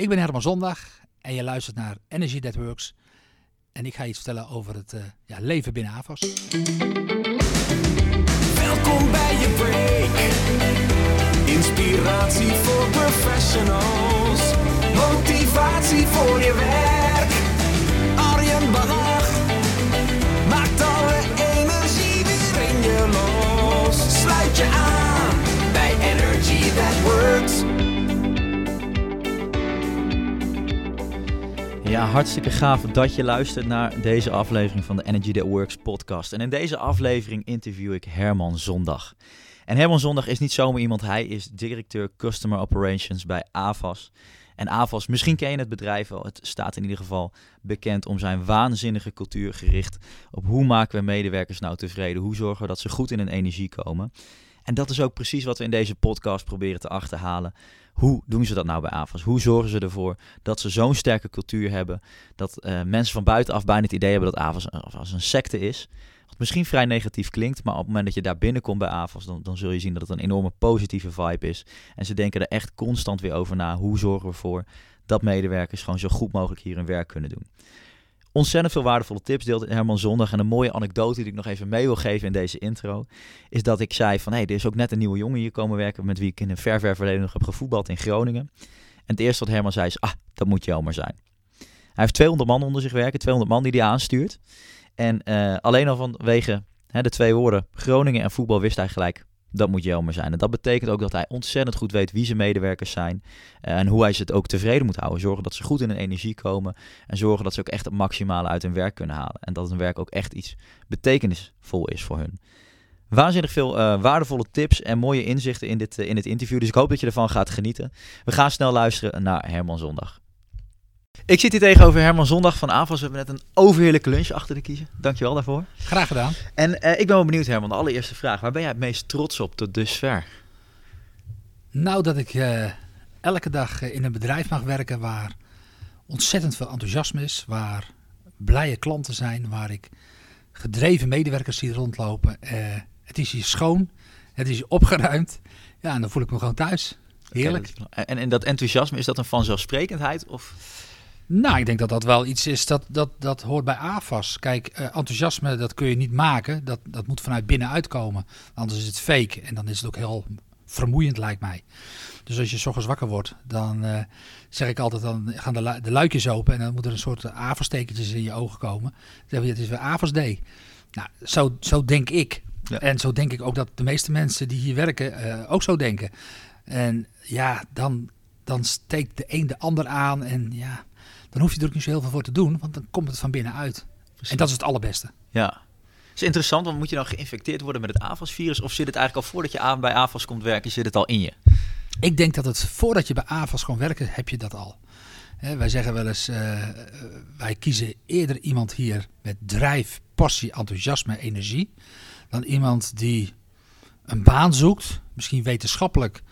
Ik ben Herman Zondag en je luistert naar Energy That Works. En ik ga iets vertellen over het uh, ja, leven binnen AVAS. Welkom bij je break. Inspiratie voor professionals. Motivatie voor je werk. Arjen Bach maakt alle energie weer in je los. Sluit je aan bij Energy That Works. Ja, hartstikke gaaf dat je luistert naar deze aflevering van de Energy That Works podcast. En in deze aflevering interview ik Herman Zondag. En Herman Zondag is niet zomaar iemand, hij is directeur Customer Operations bij AVAS. En AVAS, misschien ken je het bedrijf wel, het staat in ieder geval bekend om zijn waanzinnige cultuur gericht op hoe maken we medewerkers nou tevreden, hoe zorgen we dat ze goed in hun energie komen. En dat is ook precies wat we in deze podcast proberen te achterhalen. Hoe doen ze dat nou bij AFAS? Hoe zorgen ze ervoor dat ze zo'n sterke cultuur hebben dat uh, mensen van buitenaf bijna het idee hebben dat AFAS als een secte is? Wat misschien vrij negatief klinkt, maar op het moment dat je daar binnenkomt bij AFAS, dan, dan zul je zien dat het een enorme positieve vibe is. En ze denken er echt constant weer over na. Hoe zorgen we ervoor dat medewerkers gewoon zo goed mogelijk hier hun werk kunnen doen? Ontzettend veel waardevolle tips deelde Herman Zondag. En een mooie anekdote die ik nog even mee wil geven in deze intro, is dat ik zei van, hé, hey, er is ook net een nieuwe jongen hier komen werken met wie ik in een ver, ver verleden nog heb gevoetbald in Groningen. En het eerste wat Herman zei is, ah, dat moet Jelmer zijn. Hij heeft 200 man onder zich werken, 200 man die hij aanstuurt. En uh, alleen al vanwege hè, de twee woorden Groningen en voetbal wist hij gelijk, dat moet Jelmer zijn. En dat betekent ook dat hij ontzettend goed weet wie zijn medewerkers zijn. Eh, en hoe hij ze het ook tevreden moet houden. Zorgen dat ze goed in hun energie komen. En zorgen dat ze ook echt het maximale uit hun werk kunnen halen. En dat hun werk ook echt iets betekenisvol is voor hun. Waanzinnig veel uh, waardevolle tips en mooie inzichten in dit, uh, in dit interview. Dus ik hoop dat je ervan gaat genieten. We gaan snel luisteren naar Herman Zondag. Ik zit hier tegenover Herman Zondag van AVAS. We hebben net een overheerlijke lunch achter de kiezen. Dankjewel daarvoor. Graag gedaan. En uh, ik ben wel benieuwd Herman, de allereerste vraag. Waar ben jij het meest trots op tot dusver? Nou, dat ik uh, elke dag in een bedrijf mag werken waar ontzettend veel enthousiasme is. Waar blije klanten zijn. Waar ik gedreven medewerkers zie rondlopen. Uh, het is hier schoon. Het is hier opgeruimd. Ja, en dan voel ik me gewoon thuis. Heerlijk. Okay, en, en dat enthousiasme, is dat een vanzelfsprekendheid? Of... Nou, ik denk dat dat wel iets is dat, dat, dat hoort bij AFAS. Kijk, uh, enthousiasme, dat kun je niet maken. Dat, dat moet vanuit binnenuit komen. Anders is het fake en dan is het ook heel vermoeiend, lijkt mij. Dus als je s ochtends wakker wordt, dan uh, zeg ik altijd, dan gaan de, lu de luikjes open en dan moet er een soort AFAS-tekentjes in je ogen komen. Dan zeg je, het is weer AFAS Day. Nou, zo, zo denk ik. Ja. En zo denk ik ook dat de meeste mensen die hier werken uh, ook zo denken. En ja, dan, dan steekt de een de ander aan en ja dan hoef je er ook niet zo heel veel voor te doen, want dan komt het van binnenuit. En dat is het allerbeste. Ja. is interessant, want moet je dan geïnfecteerd worden met het AFAS-virus of zit het eigenlijk al voordat je aan bij AFAS komt werken, zit het al in je? Ik denk dat het voordat je bij AFAS komt werken, heb je dat al. He, wij zeggen wel eens, uh, wij kiezen eerder iemand hier met drijf, passie, enthousiasme, energie, dan iemand die een baan zoekt, misschien wetenschappelijk,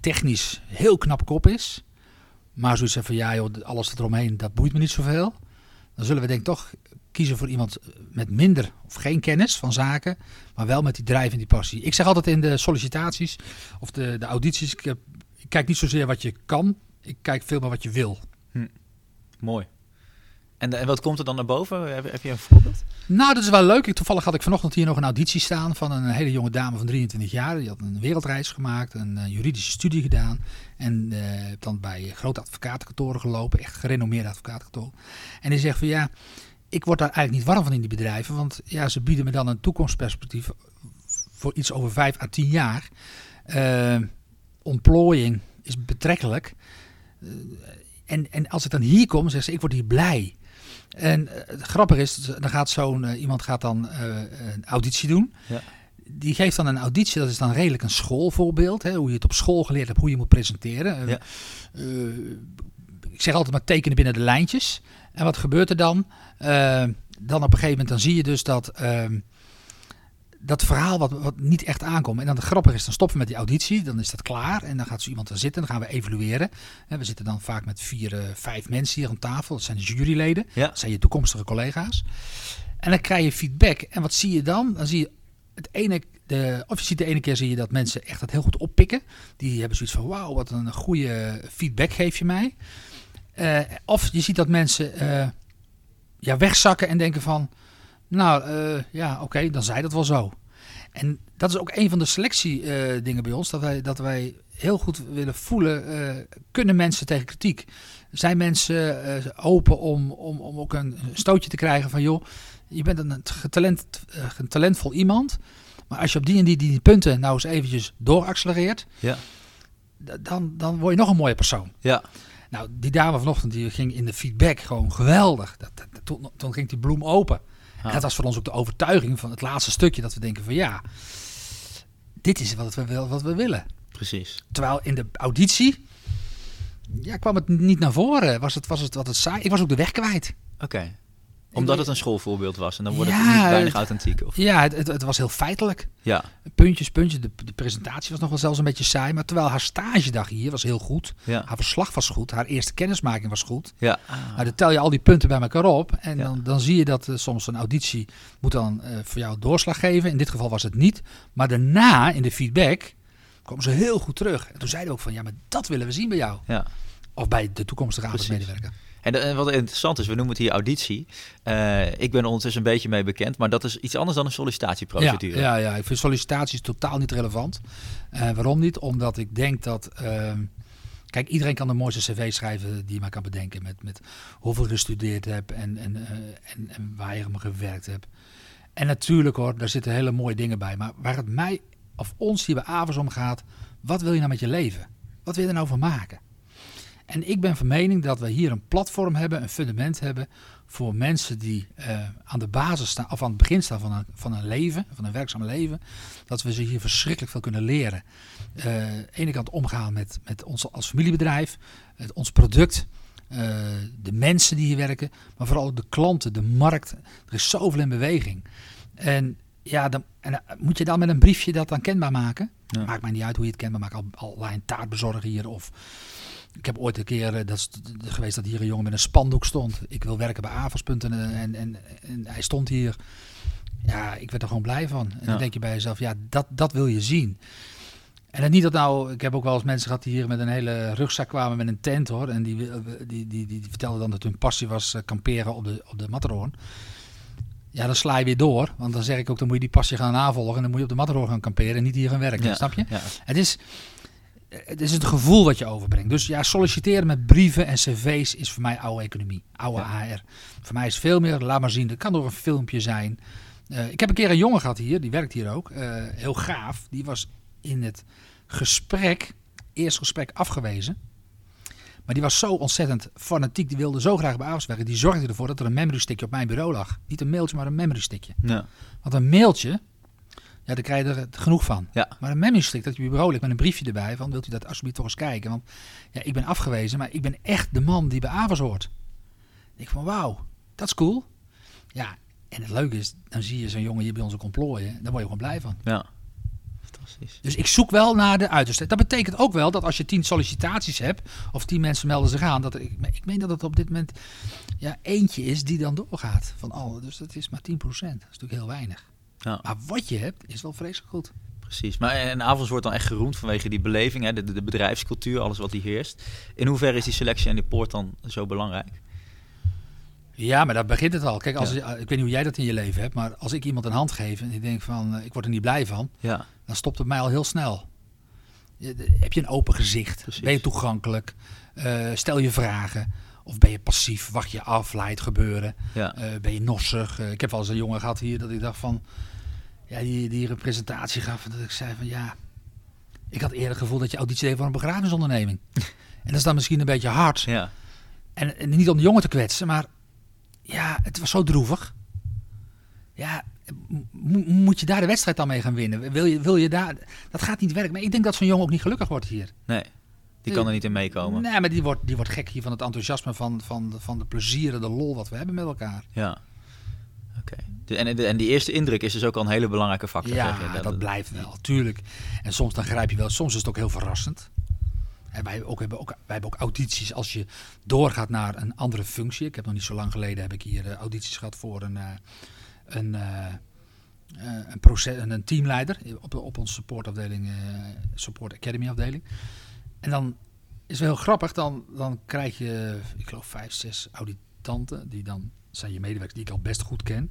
technisch heel knap kop is, maar zoiets van ja alles eromheen, dat boeit me niet zoveel. Dan zullen we denk ik toch kiezen voor iemand met minder of geen kennis van zaken, maar wel met die drijf en die passie. Ik zeg altijd in de sollicitaties of de, de audities, ik, heb, ik kijk niet zozeer wat je kan, ik kijk veel meer wat je wil. Hm. Mooi. En, en wat komt er dan naar boven? Heb, heb, je een voorbeeld? Nou, dat is wel leuk. Toevallig had ik vanochtend hier nog een auditie staan van een hele jonge dame van 23 jaar. Die had een wereldreis gemaakt, een uh, juridische studie gedaan. En uh, dan bij grote advocatenkantoren gelopen, echt gerenommeerde advocatenkantoren. En die zegt van ja, ik word daar eigenlijk niet warm van in die bedrijven. Want ja, ze bieden me dan een toekomstperspectief voor iets over 5 à 10 jaar. Uh, ontplooiing is betrekkelijk. en, en als ik dan hier kom, zegt ze, ik word hier blij. En het grappige is, dan gaat zo'n uh, iemand gaat dan uh, een auditie doen. Ja. Die geeft dan een auditie, dat is dan redelijk een schoolvoorbeeld. Hè, hoe je het op school geleerd hebt, hoe je moet presenteren. Ja. ik zeg altijd maar tekenen binnen de lijntjes. En wat gebeurt er dan? dan op een gegeven moment dan zie je dus dat ehm, dat verhaal wat, wat niet echt aankomt. En dan het grappige is, dan stoppen we met die auditie, dan is dat klaar. En dan gaat zo iemand er zitten, dan gaan we evalueren. En we zitten dan vaak met vier, uh, vijf mensen hier aan tafel. Dat zijn de juryleden, ja. dat zijn je toekomstige collega's. En dan krijg je feedback. En wat zie je dan? Dan zie je het ene, de, of je ziet de ene keer zie je dat mensen echt dat heel goed oppikken. Die hebben zoiets van, wauw, wat een goede feedback geef je mij. Eh, of je ziet dat mensen eh, ja, wegzakken en denken van, nou eh, ja, oké, dan zei dat wel zo. En dat is ook een van de selectiedingen dingen bij ons, dat wij, dat wij heel goed willen voelen, eh, kunnen mensen tegen kritiek? Zijn mensen eh, open om, om, om ook een stootje te krijgen van, joh, je bent een getalent, een talentvol iemand, maar als je op die en die, die punten nou eens eventjes dooraccelereert, Ja. dan, dan word je nog een mooie persoon. Ja. Nou, die dame vanochtend die ging in de feedback gewoon geweldig. Dat, dat- toen, toen ging die bloem open. En dat was voor ons ook de overtuiging van het laatste stukje. Dat we denken van ja, dit is wat we, wat we willen. Precies. Terwijl in de auditie ja, kwam het niet naar voren. Was het, was het wat het saai. Ik was ook de weg kwijt. Oké. Omdat het een schoolvoorbeeld was en dan wordt het niet weinig authentiek. Of... Ja, het, het, het was heel feitelijk. Ja. Puntjes, puntjes. De, de presentatie was nog wel zelfs een beetje saai. Maar terwijl haar stagedag hier was heel goed. Ja. Haar verslag was goed. Haar eerste kennismaking was goed. Ja. Nou, dan tel je al die punten bij elkaar op. En Ja. dan, dan zie je dat eh, soms een auditie moet dan eh, voor jou doorslag geven. In dit geval was het niet. Maar daarna, in de feedback, kwamen ze heel goed terug. En toen zeiden ook van, ja, maar dat willen we zien bij jou. ja. Of bij de toekomstige Precies. En, en wat interessant is, we noemen het hier auditie. Eh, ik ben er ondertussen een beetje mee bekend, maar dat is iets anders dan een sollicitatieprocedure. ja, ja, ik vind sollicitaties totaal niet relevant. Eh, waarom niet? Omdat ik denk dat... ehm, kijk, iedereen kan de mooiste cv schrijven die je maar kan bedenken. Met, met hoeveel je gestudeerd hebt en, en, eh, en, en waar je om gewerkt hebt. En natuurlijk hoor, daar zitten hele mooie dingen bij. Maar waar het mij of ons hier bij Avers om gaat... Wat wil je nou met je leven? Wat wil je er nou van maken? En ik ben van mening dat we hier een platform hebben, een fundament hebben voor mensen die eh, aan de basis staan, of aan het begin staan van een, van een leven, van een werkzaam leven, dat we ze hier verschrikkelijk veel kunnen leren. Eh, aan de ene kant omgaan met, met ons als familiebedrijf, het, ons product, eh, de mensen die hier werken, maar vooral ook de klanten, de markt. Er is zoveel in beweging. En ja, dan, en, moet je dan met een briefje dat dan kenbaar maken? Ja. Maakt mij niet uit hoe je het kenbaar maakt. Al, al een taart bezorgen hier of... Ik heb ooit een keer eh, dat is geweest dat hier een jongen met een spandoek stond. Ik wil werken bij Avos.nl en, en, en hij stond hier. Ja, ik werd er gewoon blij van. En Ja. dan denk je bij jezelf, ja, dat, dat wil je zien. En dan niet dat nou, ik heb ook wel eens mensen gehad die hier met een hele rugzak kwamen met een tent hoor. En die, die, die, die, die vertelden dan dat hun passie was eh, kamperen op de, op de Matterhorn. Ja, dan sla je weer door. Want dan zeg ik ook, dan moet je die passie gaan navolgen. En dan moet je op de Matterhorn gaan kamperen en niet hier gaan werken. Ja, Snap je? Ja. Het is, het is het gevoel wat je overbrengt. Dus ja, solliciteren met brieven en cv's is voor mij oude economie. Oude Ja. HR. Voor mij is veel meer, laat maar zien. Het kan door een filmpje zijn. Eh, ik heb een keer een jongen gehad hier, die werkt hier ook. eh, heel gaaf. Die was in het gesprek, eerst gesprek afgewezen. Maar die was zo ontzettend fanatiek. Die wilde zo graag bij Avos werken. Die zorgde ervoor dat er een memory stickje op mijn bureau lag. Niet een mailtje, maar een memory stickje. Ja. Want een mailtje, ja, daar krijg je er genoeg van. Ja. Maar een memory stick dat je op je bureau ligt met een briefje erbij van wilt u dat alsjeblieft toch eens kijken. Want ja, ik ben afgewezen, maar ik ben echt de man die bij Avos hoort. Ik van wauw, dat is cool. Ja, en het leuke is, dan zie je zo'n jongen hier bij ons ook ontplooien. Daar word je gewoon blij van. ja. Fantastisch. Dus ik zoek wel naar de uiterste. Dat betekent ook wel dat als je tien sollicitaties hebt, of tien mensen melden zich aan, dat ik, ik meen dat het op dit moment ja, eentje is die dan doorgaat van alle. Dus dat is maar 10%. Dat is natuurlijk heel weinig. Ja. Maar wat je hebt, is wel vreselijk goed. Precies. Maar en Avos wordt dan echt geroemd vanwege die beleving, hè, de, bedrijfscultuur, alles wat die heerst. In hoeverre is die selectie en die poort dan zo belangrijk? Ja, maar daar begint het al. Kijk, als, Ja. ik weet niet hoe jij dat in je leven hebt, maar als ik iemand een hand geef en ik denk van, eh, ik word er niet blij van, Ja. dan stopt het mij al heel snel. Heb je een open gezicht? Precies. Ben je toegankelijk? Eh, stel je vragen? Of ben je passief? Wacht je af? Laat het gebeuren? Ja. Eh, ben je nossig? Eh, ik heb wel eens een jongen gehad hier dat ik dacht van... Ja, die, die een presentatie gaf. en Dat ik zei van ja... Ik had eerder het gevoel dat je auditie deed voor een begrafenisonderneming. en dat is dan misschien een beetje hard. Ja. En, en niet om de jongen te kwetsen, maar... Ja, het was zo droevig. Ja, mo- moet je daar de wedstrijd dan mee gaan winnen? Wil je, wil je daar... Dat gaat niet werken. Maar ik denk dat zo'n jongen ook niet gelukkig wordt hier. Nee. Die kan er niet in meekomen. Nee, maar die wordt, die wordt gek hier van het enthousiasme, van, van, de, van de plezieren, de lol wat we hebben met elkaar. Ja. Oké. De- En, de- en die eerste indruk is dus ook al een hele belangrijke factor. zeg Ja, je. dat, blijft wel, tuurlijk. En soms dan grijp je wel, soms is het ook heel verrassend. En wij, ook, hebben ook, wij hebben ook audities als je doorgaat naar een andere functie. Ik heb nog niet zo lang geleden heb ik hier eh, audities gehad voor een, eh, een, eh, een, proces, een, teamleider op, op onze supportafdeling, Support Academy afdeling. En dan is wel heel grappig. Dan, dan krijg je, ik geloof, vijf, zes auditanten. Die dan zijn je medewerkers die ik al best goed ken.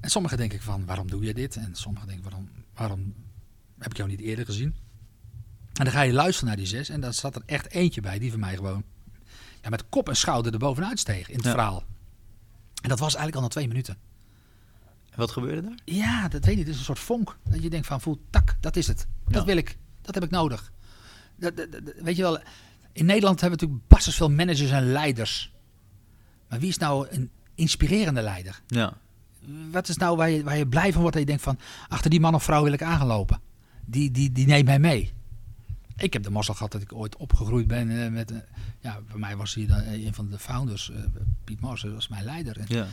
En sommigen denken van, waarom doe je dit? En sommigen denken, waarom, waarom heb ik jou niet eerder gezien? En dan ga je luisteren naar die zes. En dan zat er echt eentje bij die van mij gewoon ja, met kop en schouder erbovenuit steeg in het Ja. verhaal. En dat was eigenlijk al na twee minuten. En wat gebeurde daar? Ja, dat weet ik. Het is een soort vonk. Dat je denkt van, voel, tak, dat is het. Dat Ja. wil ik. Dat heb ik nodig. Dat, dat- dat- weet je wel, in Nederland hebben we natuurlijk best veel managers en leiders. Maar wie is nou een inspirerende leider? Ja. Wat is nou waar je, waar je blij van wordt dat je denkt van, achter die man of vrouw wil ik aangelopen. Die, die, die neemt mij mee. Ik heb de mazzel gehad dat ik ooit opgegroeid ben eh, met, eh, ja, bij mij was hij eh, een van de founders, Piet Mars, was mijn leider. En Ja.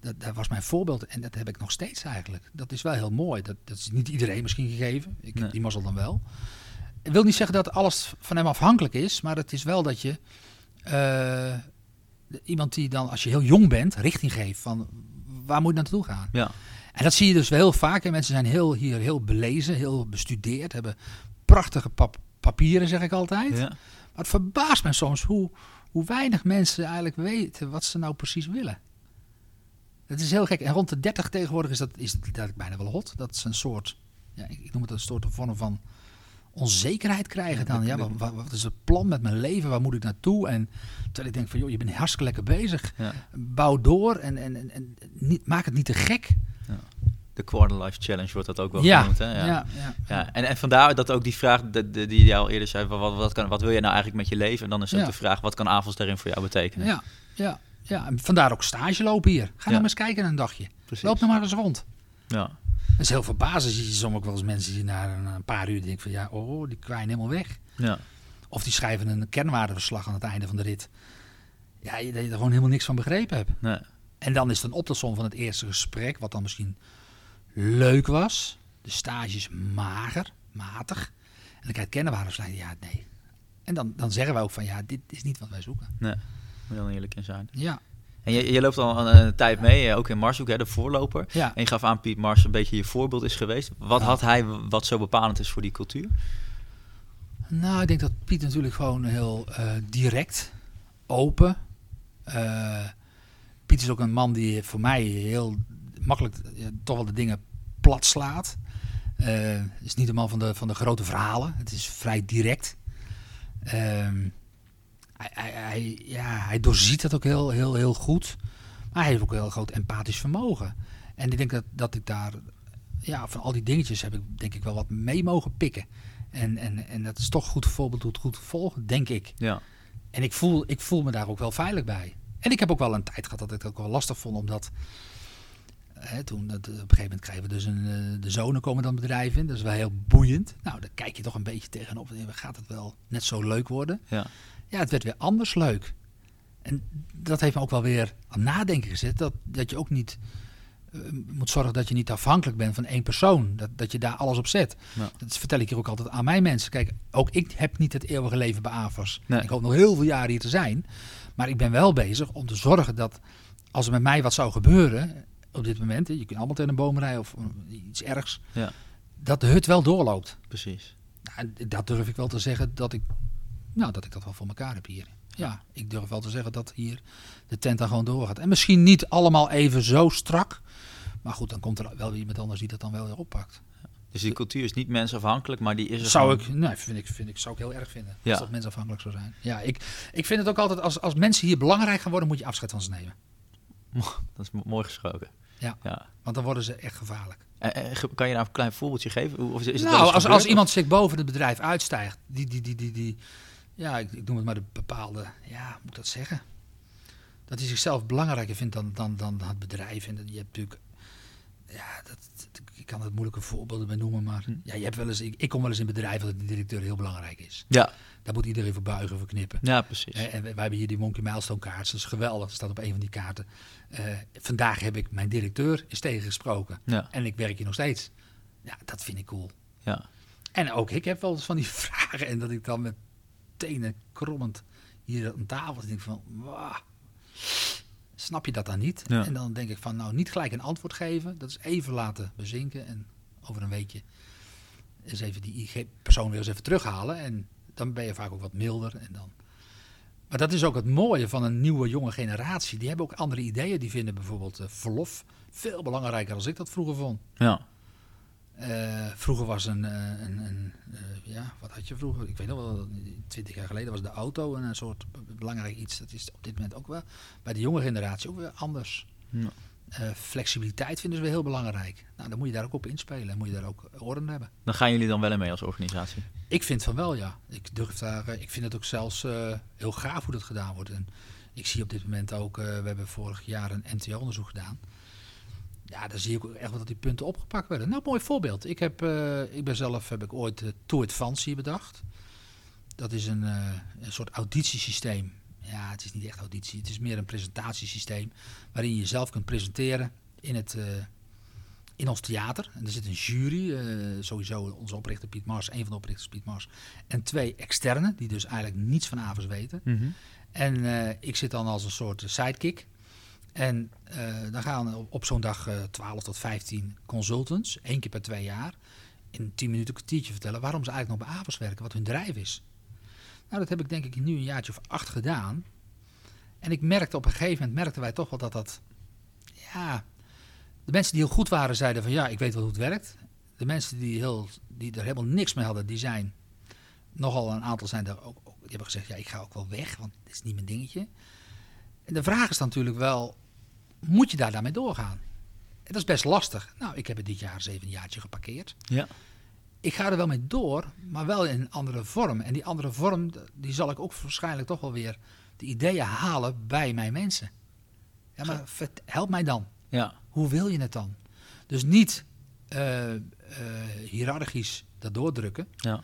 dat, dat was mijn voorbeeld en dat heb ik nog steeds eigenlijk. Dat is wel heel mooi. Dat, dat is niet iedereen misschien gegeven. Ik Nee. die mazzel dan wel. Ik wil niet zeggen dat alles van hem afhankelijk is, maar het is wel dat je iemand die dan, als je heel jong bent, richting geeft van waar moet je naartoe gaan. Ja. En dat zie je dus wel heel vaak. En mensen zijn heel, hier heel belezen, heel bestudeerd, hebben prachtige pap- papieren, zeg ik altijd. Ja. Maar het verbaast me soms hoe, hoe weinig mensen eigenlijk weten wat ze nou precies willen. Het is heel gek. En rond de 30 tegenwoordig is dat, is dat bijna wel hot. Dat is een soort, ja, ik ik noem het een soort vorm van onzekerheid krijgen dan. Ja, wat, wat- is het plan met mijn leven? Waar moet ik naartoe? En terwijl ik denk van, joh, je bent hartstikke lekker bezig. Ja. Bouw door en, en, en, en niet, maak het niet te gek. De Quarter Life Challenge wordt dat ook wel Ja, genoemd. Hè? ja, ja, ja. Ja, en, en vandaar dat ook die vraag de, de- die je al eerder zei, van wat, wat, kan, wat wil je nou eigenlijk met je leven? En dan is ook Ja. de vraag, wat kan avonds daarin voor jou betekenen? Ja, ja, ja. En vandaar ook stage lopen hier. Ga Ja. nou maar eens kijken een dagje. Precies. Loop nou maar eens rond. Ja. Dat is heel verbazend. Zie je soms ook wel eens mensen die na een, paar uur denken van ja, oh, die kwijnen helemaal weg. Ja. Of die schrijven een kernwaardeverslag aan het einde van de rit. Ja, je- dat je er gewoon helemaal niks van begrepen hebt. Nee. En dan is het een optelsom van het eerste gesprek, wat dan misschien leuk was. De stage is mager, matig. En dan krijg je kernwaardeverslag. Ja, nee. En dan, dan zeggen wij ook van ja, dit is niet wat wij zoeken. Nee. Moet je dan eerlijk in zijn. Ja, En je, je loopt al een, een tijd mee, eh, ook in Marshoek, hè, de voorloper. ja. En je gaf aan Piet Mars een beetje je voorbeeld is geweest. Wat had hij wat zo bepalend is voor die cultuur? Nou, ik denk dat Piet natuurlijk gewoon heel eh, direct, open. eh, Piet is ook een man die voor mij heel makkelijk ja, toch wel de dingen plat slaat. Is niet een man van de, van de grote verhalen. Het is vrij direct. Ehm, hij, hij, hij- ja, hij doorziet dat ook heel, heel, heel goed. Maar hij heeft ook een heel groot empathisch vermogen. En ik denk dat, dat ik daar, ja, van al die dingetjes heb ik denk ik wel wat mee mogen pikken. En, en, en dat is toch goed voorbeeld hoe het goed volgen, denk ik. Ja. En ik voel, ik voel me daar ook wel veilig bij. En ik heb ook wel een tijd gehad dat ik het ook wel lastig vond, omdat... Hè, toen, dat, op een gegeven moment krijgen we dus een... eh, de zonen komen dan bedrijf in, dat is wel heel boeiend. Nou, daar kijk je toch een beetje tegenop. En Gaat het wel net zo leuk worden? Ja. Ja, het werd weer anders leuk. En dat heeft me ook wel weer aan nadenken gezet. Dat, dat je ook niet eh, moet zorgen dat je niet afhankelijk bent van één persoon. Dat, dat je daar alles op zet. Ja. Dat vertel ik hier ook altijd aan mijn mensen. Kijk, ook ik heb niet het eeuwige leven bij AFAS. Nee. Ik hoop nog heel veel jaren hier te zijn. Maar ik ben wel bezig om te zorgen dat als er met mij wat zou gebeuren op dit moment. Je kunt allemaal tegen een boom rijden of eh, iets ergs. Ja. Dat de hut wel doorloopt. Precies. Nou, dat durf ik wel te zeggen dat ik, nou, dat ik dat wel voor elkaar heb hier. Ja, ik durf wel te zeggen dat hier de tent dan gewoon doorgaat. En misschien niet allemaal even zo strak. Maar goed, dan komt er wel weer iemand anders die dat dan wel weer oppakt. Dus die cultuur is niet mensafhankelijk, maar die is er Zou gewoon- ik, nee, vind ik, vind ik, zou ik heel erg vinden. Ja. Als dat mensafhankelijk zou zijn. Ja, ik, ik vind het ook altijd, als, als mensen hier belangrijk gaan worden, moet je afscheid van ze nemen. Dat is mo- mooi gesproken. Ja. ja. Want dan worden ze echt gevaarlijk. En, kan je daar een klein voorbeeldje geven? Of is, het nou, als, als iemand zich boven het bedrijf uitstijgt, die, die, die, die, die ja, ik, ik noem het maar de bepaalde, ja, hoe moet ik dat zeggen? Dat hij zichzelf belangrijker vindt dan, dan, dan het bedrijf. En dat, je hebt natuurlijk, ja, dat, ik kan het moeilijke voorbeelden bij noemen, maar Hm. ja, je hebt wel eens, ik, ik kom wel eens in bedrijven dat de directeur heel belangrijk is. Ja, Daar moet iedereen voor buigen, voor knippen. ja, precies. En wij wij hebben hier die Monkey Milestone kaart. Dat is geweldig. Dat staat op een van die kaarten. Eh, vandaag heb ik mijn directeur is tegengesproken. Ja, En ik werk hier nog steeds. Ja, dat vind ik cool. ja. En ook ik heb wel eens van die vragen. En dat ik dan met tenen krommend hier aan tafel denk van... "Wah, snap je dat dan niet? Ja. En dan denk ik van, nou, niet gelijk een antwoord geven. Dat is even laten bezinken. En over een weekje eens even die IG-persoon weer eens even terughalen. En dan ben je vaak ook wat milder. En dan... Maar dat is ook het mooie van een nieuwe, jonge generatie. Die hebben ook andere ideeën. Die vinden bijvoorbeeld eh, verlof veel belangrijker dan ik dat vroeger vond. Ja. Eh, vroeger was een, eh, een, een eh, ja, wat had je vroeger? Ik weet nog wel, twintig jaar geleden was de auto een soort belangrijk iets. Dat is op dit moment ook wel bij de jonge generatie ook weer anders. Ja. Flexibiliteit vinden ze weer heel belangrijk. Nou, dan moet je daar ook op inspelen en moet je daar ook in hebben. Dan gaan jullie dan wel in mee als organisatie. Ik vind van wel, ja. Ik durf daar, ik vind het ook zelfs heel gaaf hoe dat gedaan wordt. En ik zie op dit moment ook, we hebben vorig jaar een MTO-onderzoek gedaan. Ja, daar zie ik ook echt wel dat die punten opgepakt werden. Nou, mooi voorbeeld. Ik, heb, eh, ik ben zelf, heb ik ooit uh, To Advance bedacht. Dat is een, eh, een soort auditiesysteem. Ja, het is niet echt auditie. Het is meer een presentatiesysteem. Waarin je jezelf kunt presenteren in, het, eh, in ons theater. En er zit een jury. eh, sowieso onze oprichter Piet Mars, een van de oprichters Piet Mars. En twee externen, die dus eigenlijk niets van Avers weten. En eh, ik zit dan als een soort sidekick. En eh, dan gaan op, zo'n dag eh 12 tot 15 consultants, één keer per twee jaar, in 10 minuten een kwartiertje vertellen waarom ze eigenlijk nog bij Avers werken, wat hun drijf is. Nou, dat heb ik denk ik nu een jaartje of acht gedaan. En ik merkte op een gegeven moment, merkten wij toch wel dat dat, ja, de mensen die heel goed waren zeiden van ja, ik weet wel hoe het werkt. De mensen die, heel, die er helemaal niks mee hadden, die zijn, nogal een aantal zijn er ook, die hebben gezegd, ja, ik ga ook wel weg, want dit is niet mijn dingetje. En de vraag is dan natuurlijk wel, moet je daar daarmee doorgaan? En dat is best lastig. Nou, ik heb het dit jaar zeven jaartje geparkeerd. Ja. Ik ga er wel mee door, maar wel in een andere vorm. En die andere vorm, die zal ik ook waarschijnlijk toch wel weer de ideeën halen bij mijn mensen. Ja, maar help mij dan. Ja. Hoe wil je het dan? Dus niet eh, eh, hiërarchisch dat doordrukken. Ja.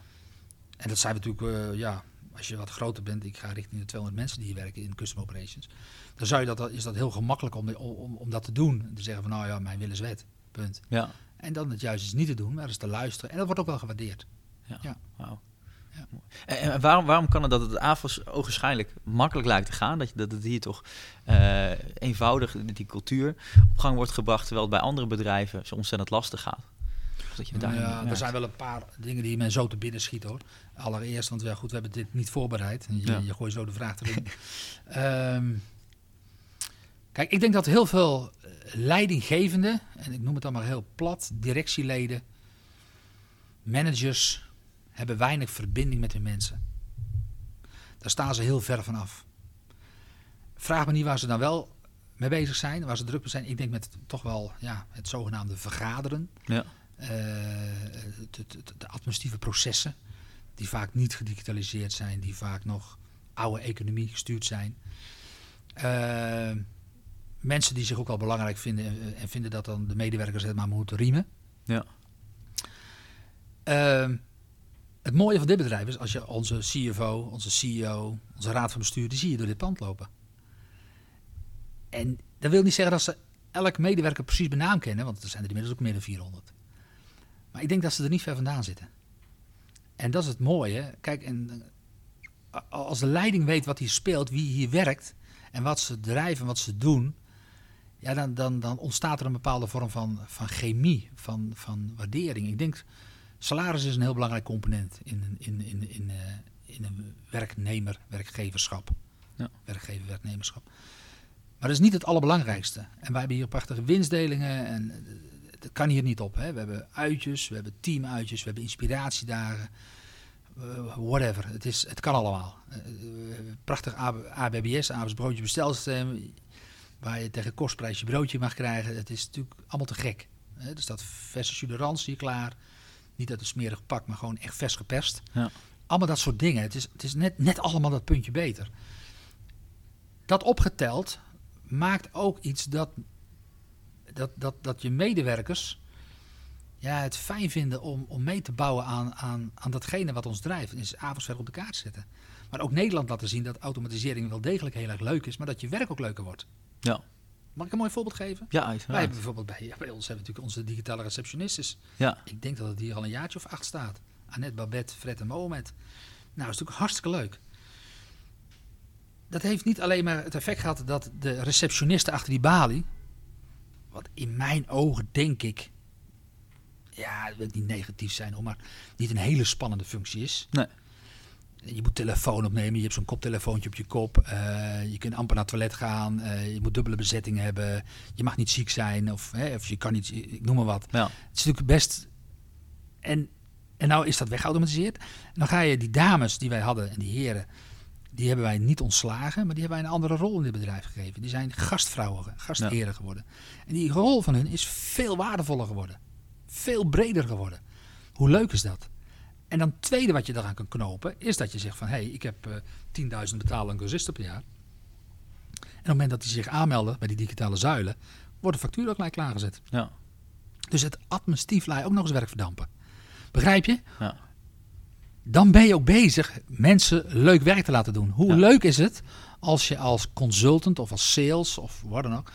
En dat zijn we natuurlijk, eh, ja, als je wat groter bent, ik ga richting de 200 mensen die hier werken in custom operations. Dan zou je dat, is dat heel gemakkelijk om, om, om dat te doen. Te zeggen van nou ja, mijn wil is wet. Punt. Ja. En dan het juist is niet te doen, maar eens te luisteren. En dat wordt ook wel gewaardeerd. Wauw. Ja. En, en waarom, waarom kan het dat het AFOS ogenschijnlijk makkelijk lijkt te gaan? Dat, je, dat het hier toch eh, eenvoudig, die cultuur op gang wordt gebracht, terwijl het bij andere bedrijven zo ontzettend lastig gaat? Dat je daarin ja, er zijn wel een paar dingen die mij zo te binnen schieten hoor. Allereerst, want ja, goed, we hebben dit niet voorbereid. Je, Ja. je gooit zo de vraag erin. Ehm, kijk, ik denk dat heel veel eh, leidinggevenden, en ik noem het dan maar heel plat, directieleden, managers, hebben weinig verbinding met hun mensen. Daar staan ze heel ver van af. Vraag me niet waar ze dan wel mee bezig zijn, waar ze druk mee zijn. Ik denk met toch wel ja, het zogenaamde vergaderen. Ja. Eh, de, de, de administratieve processen, die vaak niet gedigitaliseerd zijn, die vaak nog oude economie gestuurd zijn. Eh, mensen die zich ook wel belangrijk vinden en, en vinden dat dan de medewerkers het maar moeten riemen. Ja. Ehm, het mooie van dit bedrijf is als je onze CFO, onze CEO, onze raad van bestuur, die zie je door dit pand lopen. En dat wil niet zeggen dat ze elk medewerker precies bij naam kennen, want er zijn er inmiddels ook meer dan 400. Maar ik denk dat ze er niet ver vandaan zitten. En dat is het mooie. Kijk, en eh, als de leiding weet wat hier speelt, wie hier werkt en wat ze drijven, wat ze doen, ja, dan, dan, dan ontstaat er een bepaalde vorm van, van chemie, van, van waardering. Ik denk, salaris is een heel belangrijk component in, een- in, in, in, eh, in een werknemer-werkgeverschap. Ja. Werkgever-werknemerschap. Maar dat is niet het allerbelangrijkste. En wij hebben hier prachtige winstdelingen en eh, dat kan hier niet op. Hè. We hebben uitjes, we hebben teamuitjes, we hebben inspiratiedagen. eh, whatever. Het, is, het kan allemaal. Eh, prachtig AB- ABBS, Abels broodje bestelsysteem. Waar je tegen kostprijs je broodje mag krijgen. Het is natuurlijk allemaal te gek. Hè. Er staat verse hier klaar. Niet uit een smerig pak, maar gewoon echt vers geperst. Ja. Allemaal dat soort dingen. Het is, het is net, net allemaal dat puntje beter. Dat opgeteld maakt ook iets dat, dat, dat, dat je medewerkers ja, het fijn vinden om, om mee te bouwen aan, aan, aan datgene wat ons drijft. En is avondsver op de kaart zetten. Maar ook Nederland laten zien dat automatisering wel degelijk heel erg leuk is, maar dat je werk ook leuker wordt. Ja. Mag ik een mooi voorbeeld geven? Ja, Wij uiteraard. hebben bijvoorbeeld bij, bij ons hebben natuurlijk onze digitale receptionistes. Ja. Ik denk dat het hier al een jaartje of acht staat. Annette, Babette, Fred en Mohamed. Nou, dat is natuurlijk hartstikke leuk. Dat heeft niet alleen maar het effect gehad dat de receptionisten achter die balie, wat in mijn ogen denk ik, ja, dat wil ik niet negatief zijn hoor, maar niet een hele spannende functie is. Nee. Je moet telefoon opnemen, je hebt zo'n koptelefoontje op je kop. eh, je kunt amper naar het toilet gaan. eh, je moet dubbele bezetting hebben. Je mag niet ziek zijn of, hè, of je kan niet, ik noem maar wat. Ja. Het is natuurlijk best. En, en nou is dat weggeautomatiseerd. En dan ga je die dames die wij hadden en die heren, die hebben wij niet ontslagen, maar die hebben wij een andere rol in dit bedrijf gegeven. Die zijn gastvrouwen, gastheren geworden. En die rol van hun is veel waardevoller geworden. Veel breder geworden. Hoe leuk is dat? En dan het tweede wat je daaraan kan knopen, is dat je zegt van hé, hey, ik heb eh 10.000 betalen cursisten per jaar. En op het moment dat die zich aanmelden bij die digitale zuilen, wordt de factuur ook gelijk klaargezet. Ja. Dus het administratief laat je ook nog eens werk verdampen. Begrijp je? Ja. Dan ben je ook bezig mensen leuk werk te laten doen. Hoe Ja. leuk is het als je als consultant of als sales of wat dan ook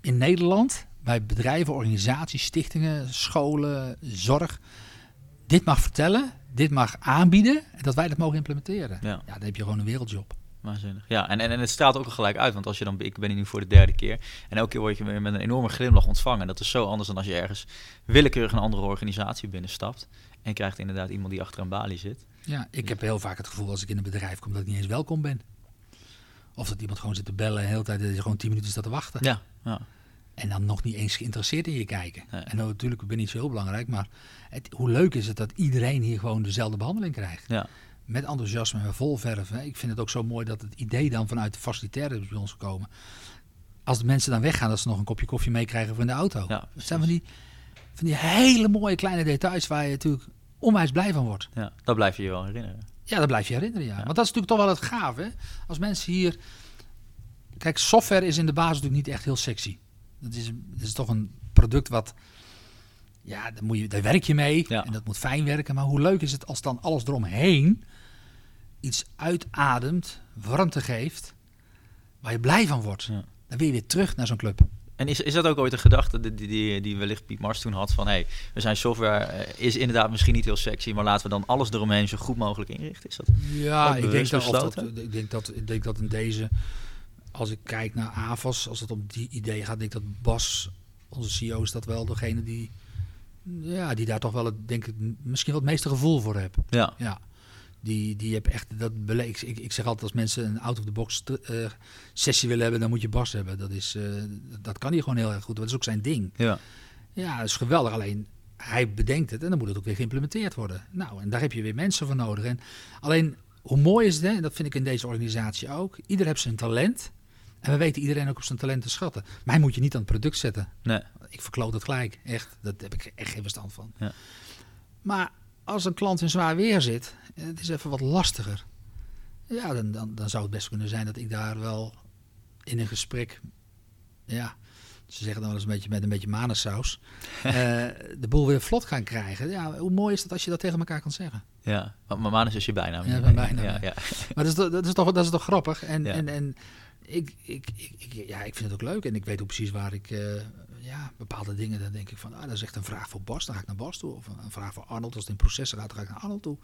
in Nederland bij bedrijven, organisaties, stichtingen, scholen, zorg dit mag vertellen, dit mag aanbieden en dat wij dat mogen implementeren. Ja. dan heb je gewoon een wereldjob. Waanzinnig. Ja, en, en, en het straalt ook al gelijk uit. Want als je dan, ik ben hier nu voor de derde keer. En elke keer word je weer met een enorme glimlach ontvangen. Dat is zo anders dan als je ergens willekeurig een andere organisatie binnenstapt. En krijgt inderdaad iemand die achter een balie zit. Ja, ik heb heel vaak het gevoel als ik in een bedrijf kom dat ik niet eens welkom ben. Of dat iemand gewoon zit te bellen en de hele tijd dat je gewoon tien minuten staat te wachten. Ja, ja. En dan nog niet eens geïnteresseerd in je kijken. En natuurlijk, ik ben niet zo heel belangrijk, maar het, hoe leuk is het dat iedereen hier gewoon dezelfde behandeling krijgt. ja. Met enthousiasme en vol verf. Hè. Ik vind het ook zo mooi dat het idee dan vanuit de facilitaire is bij ons gekomen. Als de mensen dan weggaan, dat ze nog een kopje koffie meekrijgen voor in de auto. Ja, dat zijn van die, van die hele mooie kleine details waar je natuurlijk onwijs blij van wordt. ja, dat blijf je je wel herinneren. Ja, dat blijf je herinneren, ja. Ja. Want dat is natuurlijk toch wel het gaaf, hè. Als mensen hier... Kijk, software is in de basis natuurlijk niet echt heel sexy. Dat is, dat is toch een product wat... Ja, daar, moet je, daar werk je mee Ja. en dat moet fijn werken. Maar hoe leuk is het als dan alles eromheen iets uitademt, warmte geeft, waar je blij van wordt. Ja. Dan wil je weer terug naar zo'n club. En is, is dat ook ooit een gedachte die, die, die, wellicht Piet Mars toen had van... hé, hey, we zijn software, eh, is inderdaad misschien niet heel sexy... maar laten we dan alles eromheen zo goed mogelijk inrichten? Is dat... Ja, ik denk, dat, besloten? ik, denk dat, ik denk dat in deze, als ik kijk naar AVAS, als het om die idee gaat, denk ik dat Bas, onze CEO, is dat wel degene die, ja, die daar toch wel het, denk ik, misschien wel het meeste gevoel voor heeft. Ja, Ja. Die, die heb echt dat beleid. Ik, ik zeg altijd als mensen een out-of-the-box eh, sessie willen hebben, dan moet je Bas hebben. Dat, is, eh, dat kan hij gewoon heel erg goed. Dat is ook zijn ding. ja, Ja, dat is geweldig. Alleen hij bedenkt het en dan moet het ook weer geïmplementeerd worden. Nou, en daar heb je weer mensen voor nodig. En alleen, hoe mooi is het, hè? en dat vind ik in deze organisatie ook. Ieder heeft zijn talent. En we weten iedereen ook op zijn talent te schatten. Hij moet je niet aan het product zetten. nee, Ik verkloot het gelijk. Echt. Daar heb ik echt geen verstand van. Ja. Maar als een klant in zwaar weer zit, en het is even wat lastiger. Ja, dan, dan, dan zou het best kunnen zijn dat ik daar wel in een gesprek. Ja, ze zeggen dan wel eens een beetje met een beetje manensaus. eh, de boel weer vlot gaan krijgen. Ja, hoe mooi is dat als je dat tegen elkaar kan zeggen? ja. Maar Manus is je bijnaam. Ja, mijn bijnaam, Ja, ja. Maar dat is, toch- dat is, toch, dat is toch grappig? En, Ja. en, en ik, ik, ik, ik- ja, ik vind het ook leuk. En ik weet ook precies waar ik... eh, ja, bepaalde dingen, dan denk ik van... Ah, dat is echt een vraag voor Bas, dan ga ik naar Bas toe. Of een, vraag voor Arnold, als het in processen gaat, dan ga ik naar Arnold toe.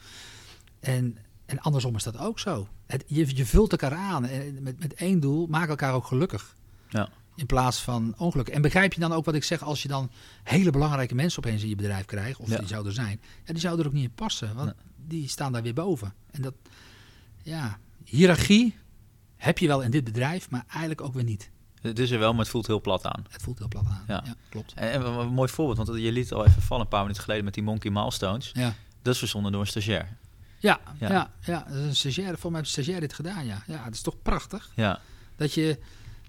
En, en andersom is dat ook zo. Het, je, je vult elkaar aan en met, met één doel. Maak elkaar ook gelukkig. Ja. In plaats van ongeluk. En begrijp je dan ook wat ik zeg als je dan hele belangrijke mensen opeens in je bedrijf krijgt, of Ja. die zouden zijn, ja, die zouden er ook niet in passen, want die staan daar weer boven. En dat, ja, hiërarchie heb je wel in dit bedrijf, maar eigenlijk ook weer niet. Het is er wel, maar het voelt heel plat aan. Het voelt heel plat aan. Ja. Ja, klopt. En, en een mooi voorbeeld, want je liet het al even vallen een paar minuten geleden met die Monkey Milestones. Ja. Dat is verzonnen door een stagiair. Ja, Ja. ja. Dat een stagiair, voor mij heeft een stagiair dit gedaan, ja. Ja, het is toch prachtig Ja, dat je,